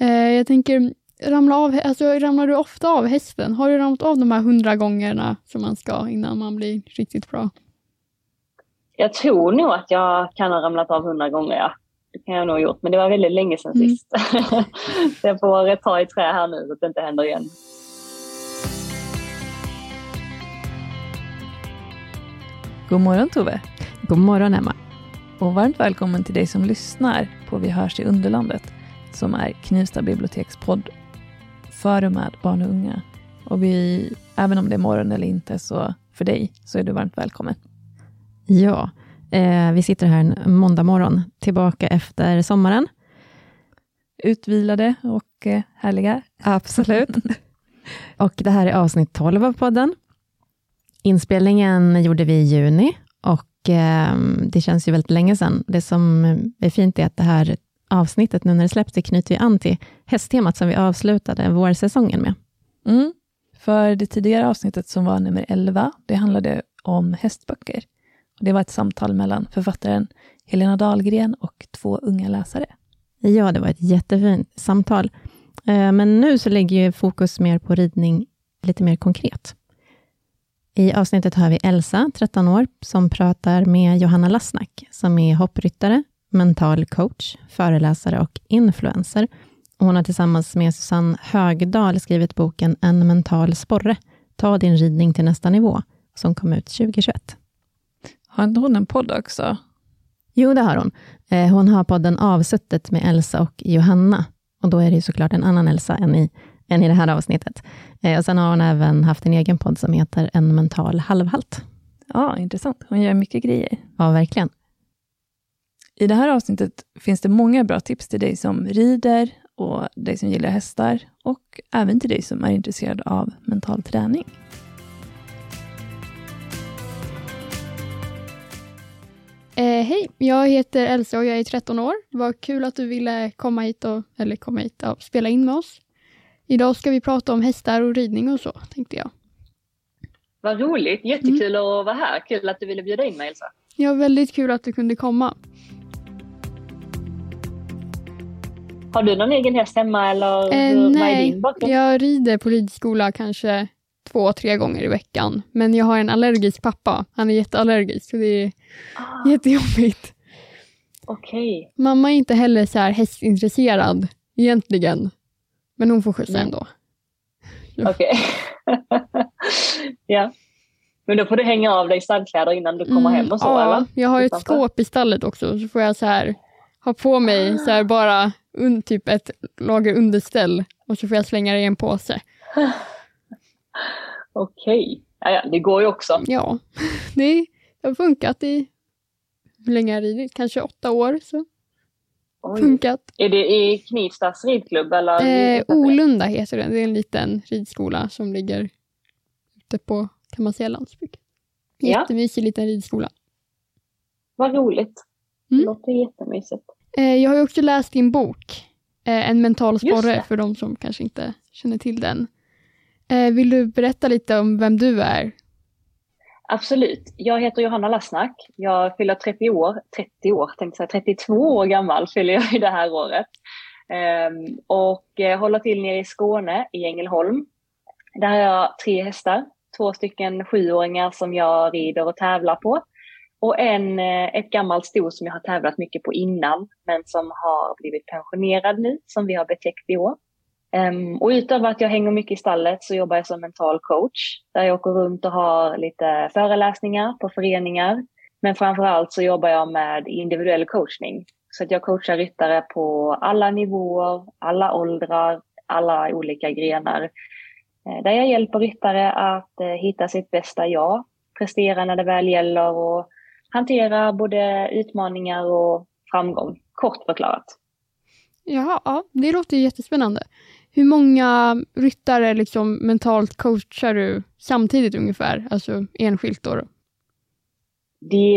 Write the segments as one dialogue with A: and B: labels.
A: Eh, jag tänker, ramla av, alltså, ramlar du ofta av hästen? Har du ramlat av de här hundra gångerna som man ska innan man blir riktigt bra?
B: Jag tror nog att jag kan ha ramlat av hundra gånger, ja. Det kan jag nog ha gjort, men det var väldigt länge sedan mm. sist. Så jag får ta i trä här nu så att det inte händer igen.
C: God morgon Tove.
D: God morgon Emma.
C: Och varmt välkommen till dig som lyssnar på Vi hörs i Underlandet som är Knivsta biblioteks podd för och med barn och unga. Och vi, även om det är morgon eller inte, så för dig så är du varmt välkommen.
D: Ja, eh, vi sitter här en måndag morgon, tillbaka efter sommaren.
C: Utvilade och eh, härliga.
D: Absolut. och det här är avsnitt 12 av podden. Inspelningen gjorde vi i juni och eh, det känns ju väldigt länge sedan. Det som är fint är att det här avsnittet, nu när det släpps, det knyter vi an till hästtemat som vi avslutade vårsäsongen med.
C: Mm. För det tidigare avsnittet som var nummer 11, det handlade om hästböcker. Det var ett samtal mellan författaren Helena Dahlgren och två unga läsare.
D: Ja, det var ett jättefint samtal. Eh, men nu så lägger fokus mer på ridning lite mer konkret. I avsnittet har vi Elsa, 13 år, som pratar med Johanna Lassnack, som är hoppryttare, mental coach, föreläsare och influencer. hon har tillsammans med Susanne Högdahl skrivit boken En mental sporre, Ta din ridning till nästa nivå, som kom ut 2021.
C: Har inte hon en podd också?
D: Jo, det har hon. Eh, hon har podden Avsuttet med Elsa och Johanna. Och då är det såklart en annan Elsa än i, än i det här avsnittet. Eh, och sen har hon även haft en egen podd som heter En mental halvhalt.
C: Ja, intressant. Hon gör mycket grejer.
D: Ja, verkligen.
C: I det här avsnittet finns det många bra tips till dig som rider och dig som gillar hästar och även till dig som är intresserad av mental träning.
A: Eh, Hej, jag heter Elsa och jag är 13 år. Vad kul att du ville komma hit och, eller komma hit och spela in med oss. Idag ska vi prata om hästar och ridning och så, tänkte jag.
B: Vad roligt, jättekul mm. att vara här. Kul att du ville bjuda in mig Elsa.
A: Ja, väldigt kul att du kunde komma.
B: Har du någon egen häst hemma eller
A: eh, hur, nej, jag rider på ridskola kanske två, tre gånger i veckan. Men jag har en allergisk pappa. Han är jätteallergisk så det är ah. jättejobbigt.
B: Okej. Okay.
A: Mamma är inte heller så här hästintresserad egentligen. Men hon får skjutsa mm. ändå.
B: Okej. Okay. ja. Men då får du hänga av dig stallkläder innan du kommer mm, hem och så ja, eller?
A: jag har ett skåp i stallet också. Så får jag så här ha på mig så här bara un, typ ett lager underställ och så får jag slänga det i en påse.
B: Okej, okay. ja, det går ju också.
A: Ja, det har funkat i, hur länge har jag ridit? Kanske åtta år. Så. Funkat.
B: Är det i Knivstas ridklubb? Eller?
A: Eh, Olunda heter den, det är en liten ridskola som ligger ute på, kan man säga, landsbygd. Jättemysig ja. liten ridskola.
B: Vad roligt. Mm. Det låter jättemysigt.
A: Eh, jag har också läst din bok, eh, En mental sporre, för de som kanske inte känner till den. Eh, vill du berätta lite om vem du är?
B: Absolut. Jag heter Johanna Lassnack. Jag fyller 30 år, 30 år, tänkte säga 32 år gammal fyller jag i det här året. Um, och håller till nere i Skåne, i Ängelholm. Där har jag tre hästar, två stycken sjuåringar som jag rider och tävlar på. Och en, eh, ett gammalt sto som jag har tävlat mycket på innan, men som har blivit pensionerad nu, som vi har betäckt i år. Um, och utöver att jag hänger mycket i stallet så jobbar jag som mental coach där jag åker runt och har lite föreläsningar på föreningar. Men framför allt så jobbar jag med individuell coachning. Så att jag coachar ryttare på alla nivåer, alla åldrar, alla olika grenar. Eh, där jag hjälper ryttare att eh, hitta sitt bästa jag, prestera när det väl gäller och hantera både utmaningar och framgång, kort förklarat.
A: Jaha, ja, det låter jättespännande. Hur många ryttare liksom mentalt coachar du samtidigt ungefär, alltså enskilt då?
B: Det,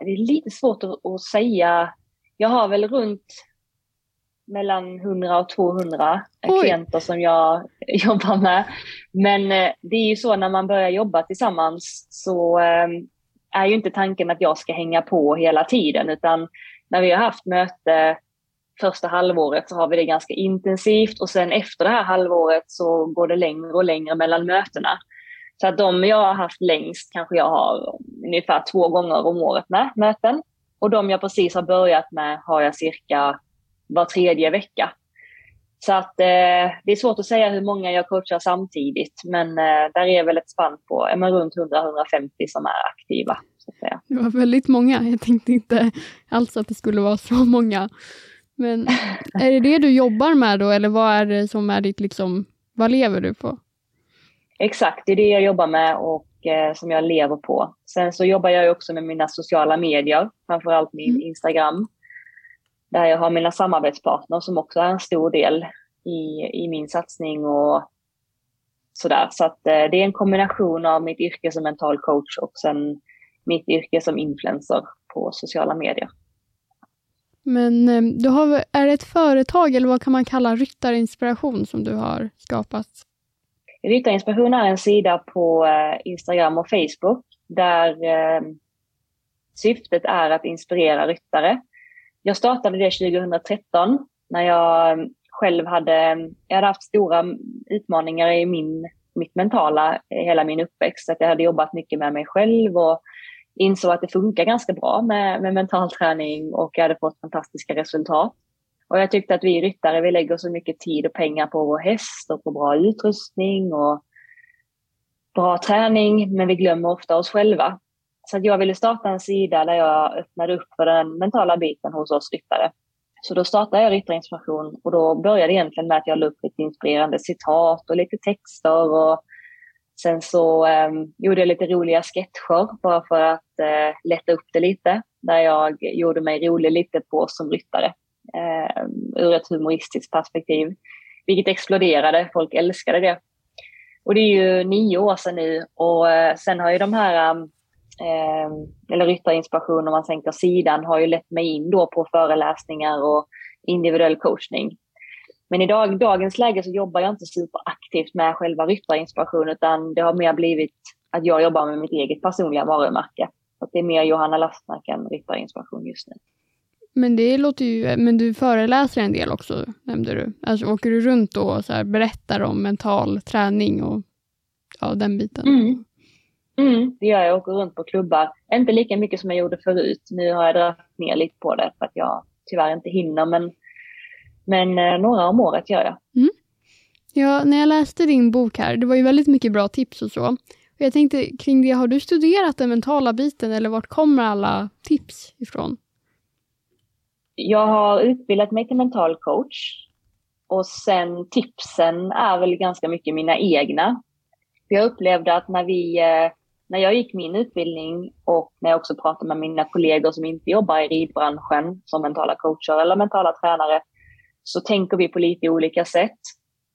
B: det är lite svårt att, att, säga. Jag har väl runt mellan 100 och 200 Oj. klienter som jag jobbar med. Men eh, det är ju så när man börjar jobba tillsammans så eh, är ju inte tanken att jag ska hänga på hela tiden utan när vi har haft möte första halvåret så har vi det ganska intensivt och sen efter det här halvåret så går det längre och längre mellan mötena. Så att de jag har haft längst kanske jag har ungefär två gånger om året med möten. Och de jag precis har börjat med har jag cirka var tredje vecka. Så att eh, det är svårt att säga hur många jag coachar samtidigt, men eh, där är väl ett spann på eh, runt 100-150 som är aktiva. Så att säga.
A: Det var väldigt många. Jag tänkte inte alls att det skulle vara så många. Men är det det du jobbar med då, eller vad är det som är ditt, liksom, vad lever du på?
B: Exakt, det är det jag jobbar med och eh, som jag lever på. Sen så jobbar jag också med mina sociala medier, framförallt min mm. Instagram. Där jag har mina samarbetspartner som också är en stor del i, i min satsning och sådär. Så att eh, det är en kombination av mitt yrke som mental coach och sen mitt yrke som influencer på sociala medier.
A: Men eh, du har, är det ett företag eller vad kan man kalla ryttarinspiration som du har skapat?
B: Ryttarinspiration är en sida på eh, Instagram och Facebook där syftet är att inspirera ryttare. Jag startade det 2013 när jag själv hade, jag hade haft stora utmaningar i min, mitt mentala hela min uppväxt. Att jag hade jobbat mycket med mig själv och insåg att det funkar ganska bra med, med mental träning och jag hade fått fantastiska resultat. Och jag tyckte att vi ryttare, vi lägger så mycket tid och pengar på vår häst och på bra utrustning och bra träning, men vi glömmer ofta oss själva. Så jag ville starta en sida där jag öppnade upp för den mentala biten hos oss ryttare. Så då startade jag Ryttarinspiration och då började det egentligen med att jag la upp lite inspirerande citat och lite texter och sen så eh, gjorde jag lite roliga sketcher bara för att eh, lätta upp det lite. Där jag gjorde mig rolig lite på som ryttare eh, ur ett humoristiskt perspektiv. Vilket exploderade, folk älskade det. Och det är ju nio år sedan nu och eh, sen har ju de här, ehm, eh, eller Ryttarinspiration om man sänker sidan, har ju lett mig in då på föreläsningar och individuell coachning. Men i dag, dagens läge så jobbar jag inte superaktivt med själva Ryttarinspiration utan det har mer blivit att jag jobbar med mitt eget personliga varumärke. Så det är mer Johanna Lastmark än Ryttarinspiration just nu.
A: Men det låter ju, men du föreläser en del också, nämnde du. Alltså åker du runt och så här, berättar om mental träning och ja, den biten?
B: Mm. Mm, det gör jag. Jag åker runt på klubbar. Inte lika mycket som jag gjorde förut. Nu har jag dragit ner lite på det för att jag tyvärr inte hinner. Men, men eh, några om året gör jag.
A: Mm. Ja, när jag läste din bok här, det var ju väldigt mycket bra tips och så. Och jag tänkte kring det, har du studerat den mentala biten eller vart kommer alla tips ifrån?
B: jag har utbildat mig till mental coach och sen tipsen är väl ganska mycket mina egna. Jag upplevde att när, vi, eh, när jag gick min utbildning och när jag också pratade med mina kollegor som inte jobbar i ridbranschen som mentala coacher eller mentala tränare så tänker vi på lite olika sätt.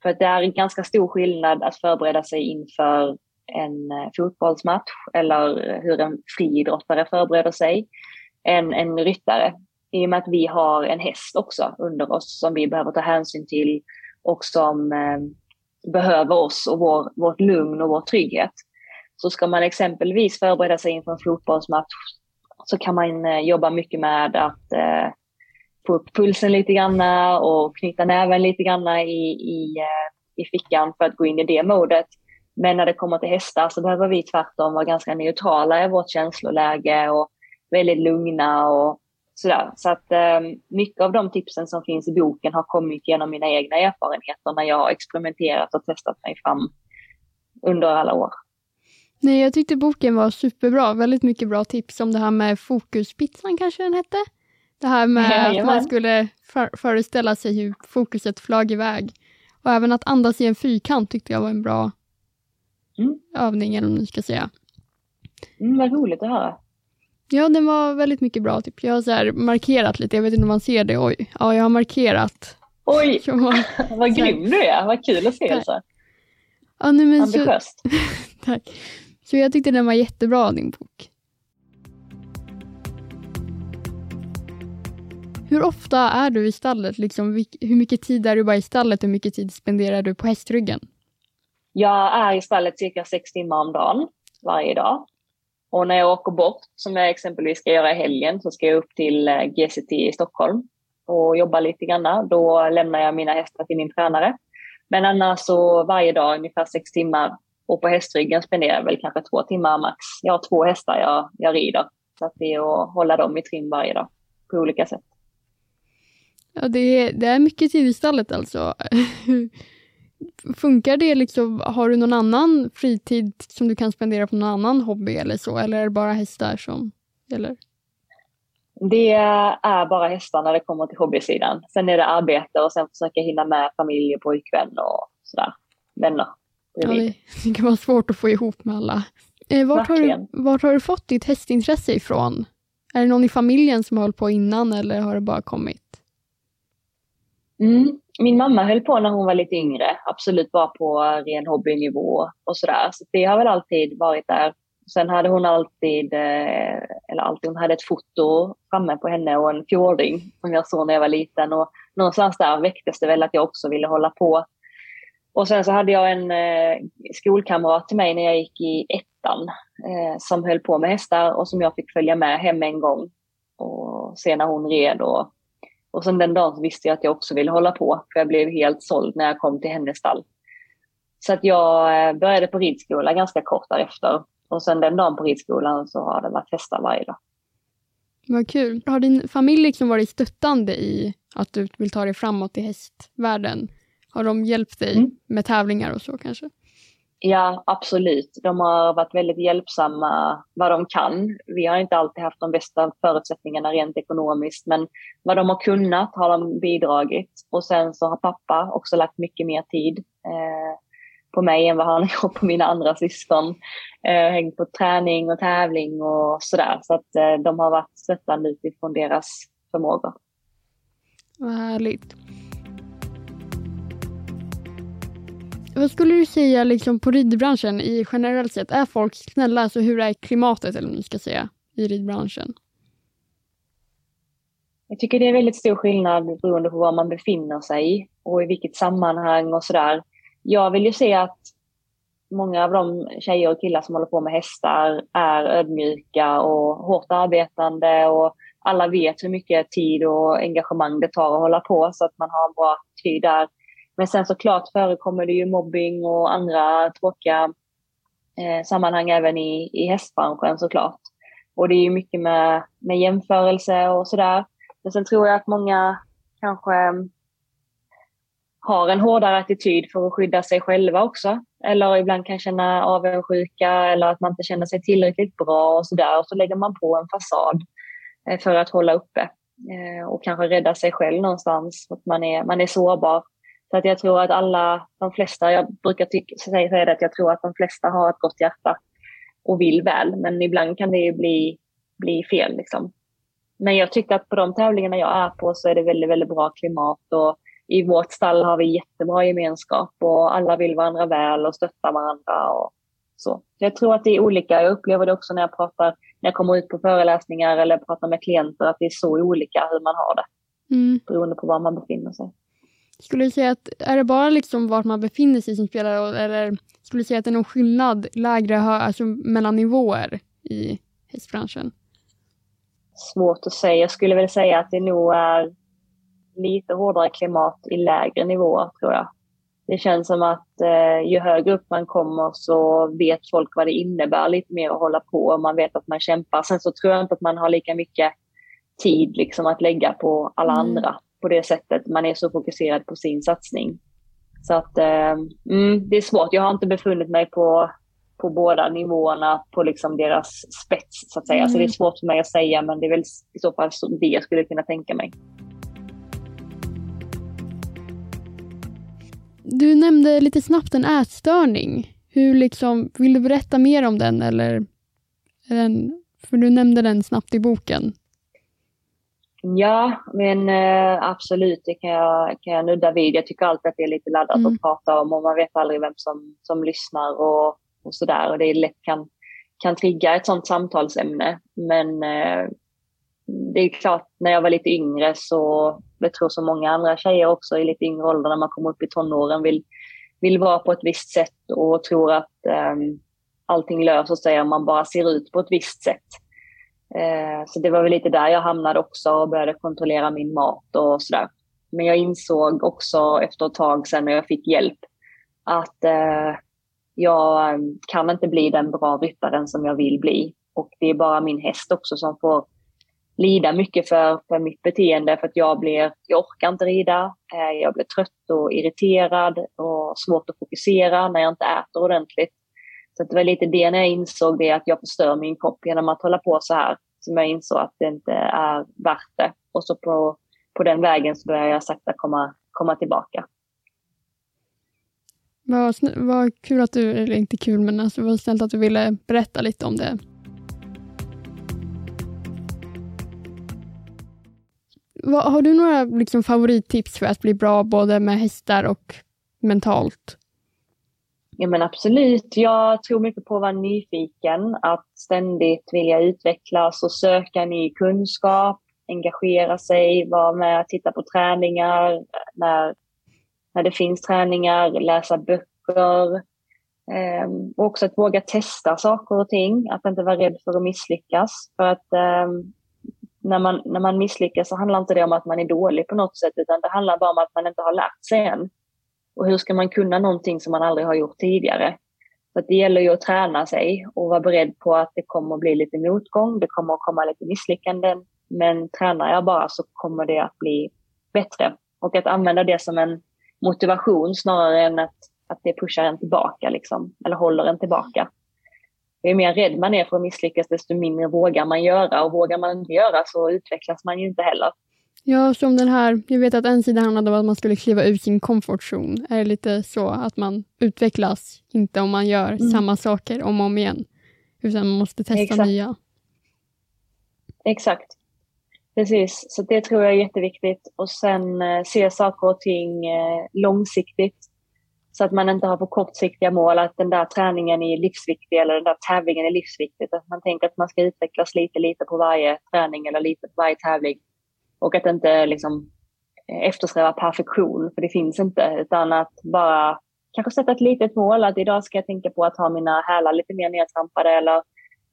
B: För det är en ganska stor skillnad att förbereda sig inför en eh, fotbollsmatch eller hur en friidrottare förbereder sig än en ryttare i och med att vi har en häst också under oss som vi behöver ta hänsyn till och som eh, behöver oss och vår, vårt lugn och vår trygghet. Så ska man exempelvis förbereda sig inför en fotbollsmatch så kan man eh, jobba mycket med att eh, få upp pulsen lite grann och knyta näven lite grann i, i, eh, i fickan för att gå in i det modet. Men när det kommer till hästar så behöver vi tvärtom vara ganska neutrala i vårt känsloläge och väldigt lugna och Sådär. Så att eh, mycket av de tipsen som finns i boken har kommit genom mina egna erfarenheter när jag har experimenterat och testat mig fram under alla år.
A: Nej, jag tyckte boken var superbra. Väldigt mycket bra tips om det här med fokuspizzan kanske den hette. Det här med ja, att man skulle för föreställa sig hur fokuset flög iväg. Och även att andas i en fyrkant tyckte jag var en bra mm. övning, eller vad man ska säga.
B: Mm, vad roligt att höra.
A: Ja, den var väldigt mycket bra. Typ. Jag har så markerat lite, jag vet inte om man ser det. Oj, ja, jag har markerat.
B: Oj, vad grym du är. Vad kul att se.
A: Ja, nej, men
B: Ambitiöst.
A: Så, tack. Så jag tyckte den var jättebra, din bok. Hur ofta är du i stallet? Liksom, hur mycket tid är du bara i stallet hur mycket tid spenderar du på hästryggen?
B: Jag är i stallet cirka sex timmar om dagen, varje dag. Och när jag åker bort, som jag exempelvis ska göra i helgen, så ska jag upp till eh, GCT i Stockholm. och jobba lite grann, då lämnar jag mina hästar till min tränare. Men annars så varje dag ungefär sex timmar och på hästryggen spenderar jag väl kanske två timmar max. Jag har två hästar jag, jag rider. Så att det är att hålla dem i trim varje dag på olika sätt.
A: Ja, det är, det är mycket tid i stallet alltså. Funkar det liksom, har du någon annan fritid som du kan spendera på någon annan hobby eller så, eller är det bara hästar som gäller?
B: Det är bara hästar när det kommer till hobbysidan. Sen är det arbete och sen försöka hinna med familj och pojkvän och sådär. Vänner.
A: Ja, det kan vara svårt att få ihop med alla. Eh, vart, har du, vart har du fått ditt hästintresse ifrån? Är det någon i familjen som har hållit på innan eller har det bara kommit?
B: Mm. Min mamma höll på när hon var lite yngre, absolut bara på ren hobbynivå och sådär. Så det har väl alltid varit där. Sen hade hon alltid, eh, eller alltid, hon hade ett foto framme på henne och en fjording som jag såg när jag var liten. Och någonstans där väcktes det väl att jag också ville hålla på. Och sen så hade jag en eh, skolkamrat till mig när jag gick i ettan eh, som höll på med hästar och som jag fick följa med hem en gång och se när hon red. Och, och sen den dagen så visste jag att jag också ville hålla på för jag blev helt såld när jag kom till hennes stall. Så att jag eh, började på ridskola ganska kort därefter och sen den dagen på ridskolan så har det varit hästar varje dag.
A: Vad kul. Har din familj liksom varit stöttande i att du vill ta dig framåt i hästvärlden? Har de hjälpt dig mm. med tävlingar och så kanske?
B: Ja, absolut. De har varit väldigt hjälpsamma vad de kan. Vi har inte alltid haft de bästa förutsättningarna rent ekonomiskt, men vad de har kunnat har de bidragit. Och sen så har pappa också lagt mycket mer tid eh, på mig än vad han har gjort på mina andra syskon. Eh, hängt på träning och tävling och sådär. Så att eh, de har varit stöttande utifrån deras förmågor.
A: Vad härligt. Vad skulle du säga liksom, på ridbranschen i generellt sett? Är folk snälla? Alltså, hur är klimatet eller ska säga, i ridbranschen?
B: Jag tycker det är väldigt stor skillnad beroende på var man befinner sig och i vilket sammanhang och sådär. Jag vill ju se att många av de tjejer och killar som håller på med hästar är ödmjuka och hårt arbetande och alla vet hur mycket tid och engagemang det tar att hålla på så att man har en bra tid där. Men sen såklart förekommer det ju mobbing och andra tråkiga eh, sammanhang även i, i hästbranschen såklart. Och det är ju mycket med, med jämförelse och sådär. Men sen tror jag att många kanske mm, har en hårdare attityd för att skydda sig själva också. Eller ibland kan känna avundsjuka eller att man inte känner sig tillräckligt bra och sådär. Och så lägger man på en fasad eh, för att hålla uppe eh, och kanske rädda sig själv någonstans. Att man är, man är sårbar. Så att jag tror att alla, de flesta, jag brukar tycka, säga det att jag tror att de flesta har ett gott hjärta och vill väl. Men ibland kan det ju bli, bli fel liksom. Men jag tycker att på de tävlingarna jag är på så är det väldigt, väldigt bra klimat och i vårt stall har vi jättebra gemenskap och alla vill varandra väl och stöttar varandra och så. Jag tror att det är olika. Jag upplever det också när jag pratar, när jag kommer ut på föreläsningar eller pratar med klienter, att det är så olika hur man har det. Mm. Beroende på var man befinner sig.
A: Skulle du säga att är det bara liksom vart man befinner sig som spelare eller skulle du säga att det är någon skillnad lägre, alltså mellan nivåer i hästbranschen?
B: Svårt att säga. Jag skulle väl säga att det nog är lite hårdare klimat i lägre nivåer tror jag. Det känns som att eh, ju högre upp man kommer så vet folk vad det innebär lite mer att hålla på. och Man vet att man kämpar. Sen så tror jag inte att man har lika mycket tid liksom att lägga på alla mm. andra på det sättet. Man är så fokuserad på sin satsning. Så att eh, mm, det är svårt. Jag har inte befunnit mig på, på båda nivåerna på liksom deras spets så att säga. Mm. Så det är svårt för mig att säga men det är väl i så fall det jag skulle kunna tänka mig.
A: Du nämnde lite snabbt en ätstörning. Hur liksom, vill du berätta mer om den eller? Den, för du nämnde den snabbt i boken.
B: Ja, men äh, absolut, det kan jag, kan jag nudda vid. Jag tycker alltid att det är lite laddat mm. att prata om och man vet aldrig vem som, som lyssnar och, och sådär. Och det är lätt kan, kan trigga ett sånt samtalsämne. Men äh, det är klart, när jag var lite yngre så, jag tror som många andra tjejer också i lite yngre ålder när man kommer upp i tonåren vill, vill vara på ett visst sätt och tror att um, allting löser sig om man bara ser ut på ett visst sätt. Eh, så det var väl lite där jag hamnade också och började kontrollera min mat och sådär. Men jag insåg också efter ett tag sen när jag fick hjälp att eh, jag eh, kan inte bli den bra ryttaren som jag vill bli. Och det är bara min häst också som får lida mycket för, för mitt beteende för att jag blir, jag orkar inte rida, jag blir trött och irriterad och svårt att fokusera när jag inte äter ordentligt. Så det var lite det när jag insåg det att jag förstör min kropp genom att hålla på så här som jag insåg att det inte är värt det. Och så på, på den vägen så började jag sakta komma, komma tillbaka.
A: Vad, vad kul att du, eller inte kul, men alltså vad snällt att du ville berätta lite om det. Vad, har du några liksom, favorittips för att bli bra både med hästar och mentalt?
B: Ja men absolut. Jag tror mycket på att vara nyfiken, att ständigt vilja utvecklas och söka ny kunskap, engagera sig, vara med och titta på träningar när, när det finns träningar, läsa böcker. Eh, och också att våga testa saker och ting, att inte vara rädd för att misslyckas. För att eh, när, man, när man misslyckas så handlar inte det om att man är dålig på något sätt, utan det handlar bara om att man inte har lärt sig än. Och hur ska man kunna någonting som man aldrig har gjort tidigare? Så det gäller ju att träna sig och vara beredd på att det kommer att bli lite motgång, det kommer att komma lite misslyckanden. Men tränar jag bara så kommer det att bli bättre. Och att använda det som en motivation snarare än att, att det pushar en tillbaka, liksom, eller håller en tillbaka. Ju mer rädd man är för att misslyckas, desto mindre vågar man göra. Och vågar man inte göra så utvecklas man ju inte heller.
A: Ja, som den här, jag vet att en sida handlade om att man skulle kliva ut sin comfort zone. Är det lite så att man utvecklas, inte om man gör mm. samma saker om och om igen, utan man måste testa Exakt. nya.
B: Exakt. Precis, så det tror jag är jätteviktigt. Och sen eh, se saker och ting eh, långsiktigt. Så att man inte har på kortsiktiga mål att den där träningen är livsviktig eller den där tävlingen är livsviktig. Att man tänker att man ska utvecklas lite, lite på varje träning eller lite på varje tävling. Och att inte liksom eh, eftersträva perfektion, för det finns inte, utan att bara kanske sätta ett litet mål, att idag ska jag tänka på att ha mina hälar lite mer nedtrampade eller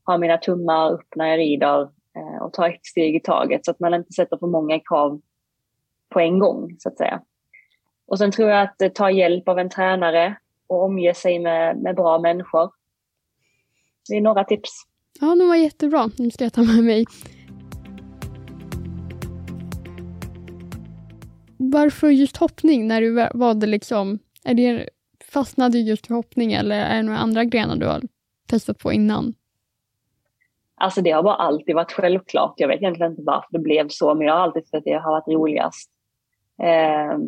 B: ha mina tummar upp när jag rider eh, och ta ett steg i taget så att man inte sätter för många krav på en gång, så att säga. Och sen tror jag att eh, ta hjälp av en tränare och omge sig med, med bra människor. Det är några tips.
A: Ja, de var jättebra. De ska jag ta med mig. Varför just hoppning? När du valde liksom, är det, fastnade just för hoppning eller är det några andra grenar du har testat på innan?
B: Alltså det har bara alltid varit självklart. Jag vet egentligen inte varför det blev så, men jag har alltid tyckt att det har varit roligast. Eh,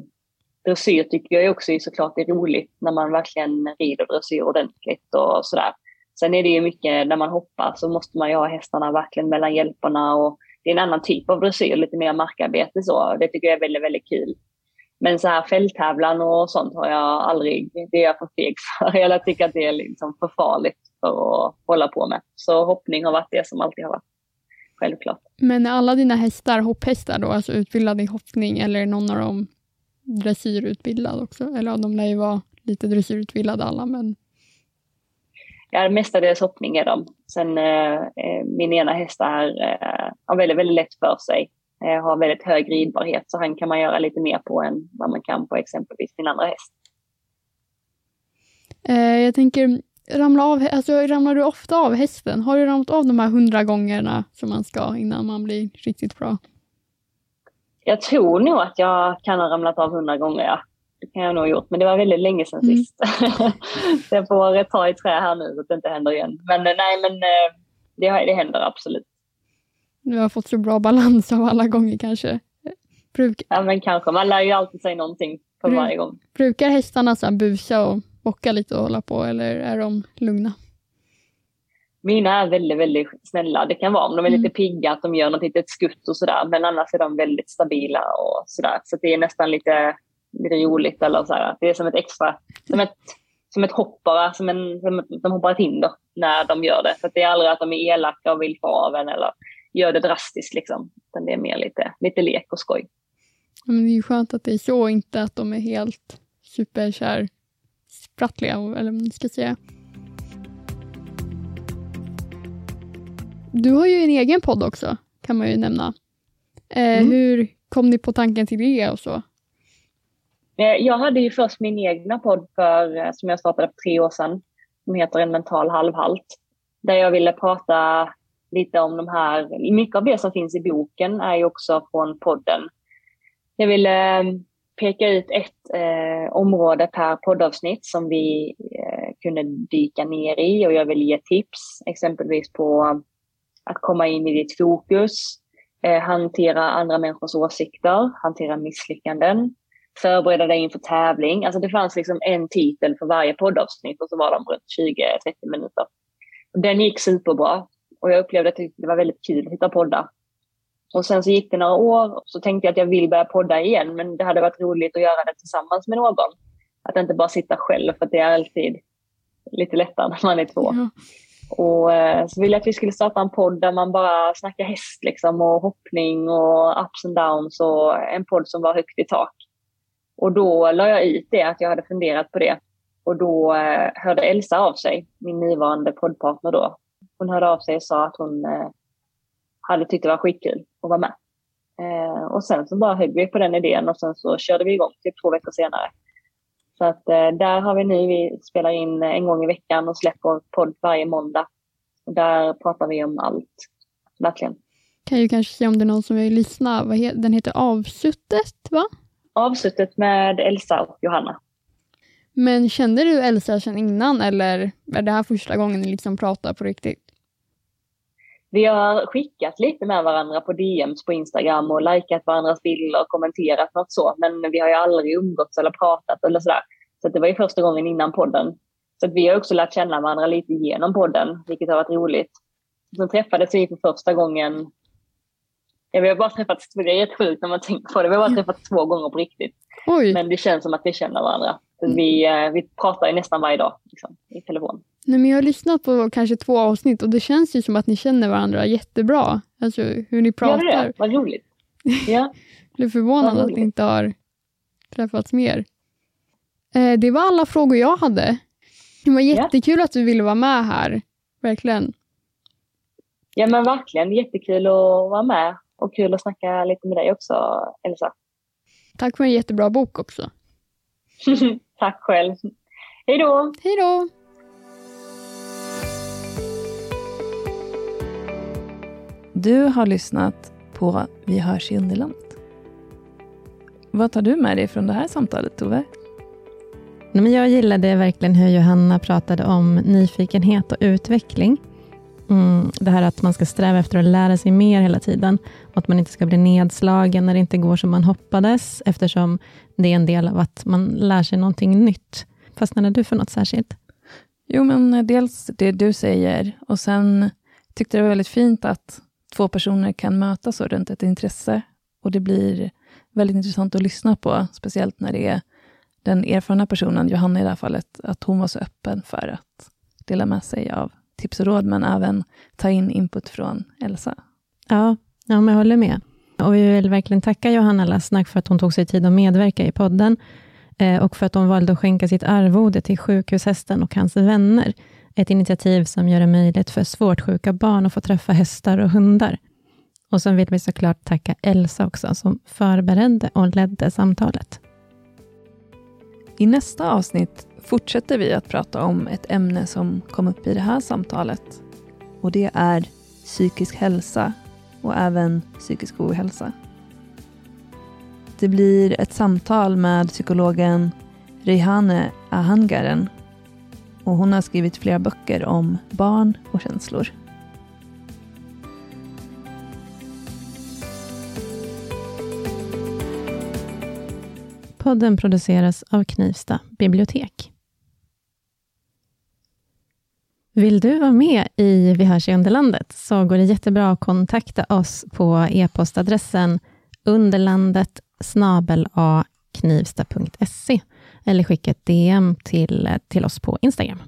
B: dressyr tycker jag också är såklart är roligt när man verkligen rider dressyr ordentligt och sådär. Sen är det ju mycket, när man hoppar så måste man ju ha hästarna verkligen mellan hjälperna och det är en annan typ av dressyr, lite mer markarbete så. Det tycker jag är väldigt, väldigt kul. Men så här fälttävlan och sånt har jag aldrig, det är jag för feg för. Jag tycker att det är liksom för farligt för att hålla på med. Så hoppning har varit det som alltid har varit självklart.
A: Men är alla dina hästar hopphästar då, alltså utbildade i hoppning eller är någon av dem dressyrutbildad också? Eller de lär ju vara lite dressyrutbildade alla, men
B: ja, mestadels hoppning är de. Sen eh, eh, min ena häst är, eh, har väldigt, väldigt lätt för sig. Eh, har väldigt hög ridbarhet så han kan man göra lite mer på än vad man kan på exempelvis min andra häst.
A: Eh, jag tänker, ramla av, alltså, ramlar du ofta av hästen? Har du ramlat av de här hundra gångerna som man ska innan man blir riktigt bra?
B: Jag tror nog att jag kan ha ramlat av hundra gånger, ja. Det kan jag nog ha gjort, men det var väldigt länge sedan mm. sist. så jag får ta i trä här nu så att det inte händer igen. Men eh, nej, men eh, det, det händer absolut.
A: Du har fått så bra balans av alla gånger kanske?
B: Bruk... Ja, men kanske. Man lär ju alltid sig någonting för Bru varje gång.
A: Brukar hästarna så busa och bocka lite och hålla på, eller är de lugna?
B: Mina är väldigt, väldigt snälla. Det kan vara om de är mm. lite pigga, att de gör något litet skutt och sådär. Men annars är de väldigt stabila och sådär. Så det är nästan lite lite roligt. Eller så här, det är som ett extra, som ett, som ett hoppare, som, en, som de hoppar ett hinder när de gör det. Så det är aldrig att de är elaka och vill få av en eller gör det drastiskt. Liksom. Utan det är mer lite, lite lek och skoj.
A: Men det är ju skönt att det är så, inte att de är helt superkär sprattliga, eller vad man ska säga. Du har ju en egen podd också, kan man ju nämna. Eh, mm. Hur kom ni på tanken till det och så?
B: Eh, jag hade ju först min egna podd för, eh, som jag startade för tre år sedan, som heter En mental halvhalt. Där jag ville prata lite om de här, mycket av det som finns i boken är ju också från podden. Jag ville eh, peka ut ett eh, område per poddavsnitt som vi eh, kunde dyka ner i och jag ville ge tips, exempelvis på att komma in i ditt fokus, eh, hantera andra människors åsikter, hantera misslyckanden, förbereda dig inför tävling. Alltså det fanns liksom en titel för varje poddavsnitt och så var de runt 20-30 minuter. Den gick superbra och jag upplevde att det var väldigt kul att hitta poddar. Och sen så gick det några år och så tänkte jag att jag vill börja podda igen men det hade varit roligt att göra det tillsammans med någon. Att inte bara sitta själv för det är alltid lite lättare när man är två. Mm. Och eh, så ville jag att vi skulle starta en podd där man bara snackar häst liksom och hoppning och ups and downs och en podd som var högt i tak. Och då la jag ut det, att jag hade funderat på det. Och då eh, hörde Elsa av sig, min nuvarande poddpartner då. Hon hörde av sig och sa att hon eh, hade tyckt det var skitkul att vara med. Eh, och sen så bara högg vi på den idén och sen så körde vi igång typ två veckor senare. Så att eh, där har vi nu, vi spelar in eh, en gång i veckan och släpper podd varje måndag. Och där pratar vi om allt, verkligen.
A: Kan ju kanske se om det är någon som vill lyssna. Den heter Avsuttet, va?
B: Avsuttet med Elsa och Johanna.
A: Men kände du Elsa sedan innan eller är det här första gången ni liksom pratar på riktigt?
B: Vi har skickat lite med varandra på DMs på Instagram och likat varandras bilder och kommenterat något så. Men vi har ju aldrig umgåtts eller pratat eller sådär. Så det var ju första gången innan podden. Så vi har också lärt känna varandra lite genom podden, vilket har varit roligt. Sen träffades vi för första gången Ja, vi har bara träffats, det är rätt sjukt när man tänker på det, vi har bara träffats två gånger på riktigt. Oj. Men det känns som att vi känner varandra. Mm. Vi, eh, vi pratar ju nästan varje dag liksom, i telefon.
A: Nej, men jag har lyssnat på kanske två avsnitt och det känns ju som att ni känner varandra jättebra. Alltså hur ni pratar.
B: Ja, det är Vad roligt. Ja.
A: blev förvånad att ni inte har träffats mer. Eh, det var alla frågor jag hade. Det var jättekul ja. att du ville vara med här. Verkligen.
B: Ja men verkligen. Jättekul att vara med. Och kul att snacka lite med dig också, Elsa.
A: Tack för en jättebra bok också.
B: Tack själv. Hej då!
A: Hej då!
C: Du har lyssnat på Vi hörs i Underlandet. Vad tar du med dig från det här samtalet, Tove?
D: Jag gillade verkligen hur Johanna pratade om nyfikenhet och utveckling. Mm, det här att man ska sträva efter att lära sig mer hela tiden och att man inte ska bli nedslagen när det inte går som man hoppades, eftersom det är en del av att man lär sig någonting nytt. Fastnade du för något särskilt?
C: Jo, men eh, dels det du säger och sen tyckte det var väldigt fint att två personer kan mötas runt ett intresse och det blir väldigt intressant att lyssna på, speciellt när det är den erfarna personen, Johanna i det här fallet, att hon var så öppen för att dela med sig av tips och råd, men även ta in input från Elsa.
D: Ja, ja men jag håller med. Och vi vill verkligen tacka Johanna Lassnack för att hon tog sig tid att medverka i podden eh, och för att hon valde att skänka sitt arvode till sjukhushästen och hans vänner. Ett initiativ som gör det möjligt för svårt sjuka barn att få träffa hästar och hundar. Och så vill vi såklart tacka Elsa också, som förberedde och ledde samtalet.
C: I nästa avsnitt fortsätter vi att prata om ett ämne som kom upp i det här samtalet. Och det är psykisk hälsa och även psykisk ohälsa. Det blir ett samtal med psykologen Rihane Ahangaren och hon har skrivit flera böcker om barn och känslor.
D: Podden produceras av Knivsta bibliotek. Vill du vara med i Vi hörs i Underlandet så går det jättebra att kontakta oss på e-postadressen underlandet knivsta.se eller skicka ett DM till, till oss på Instagram.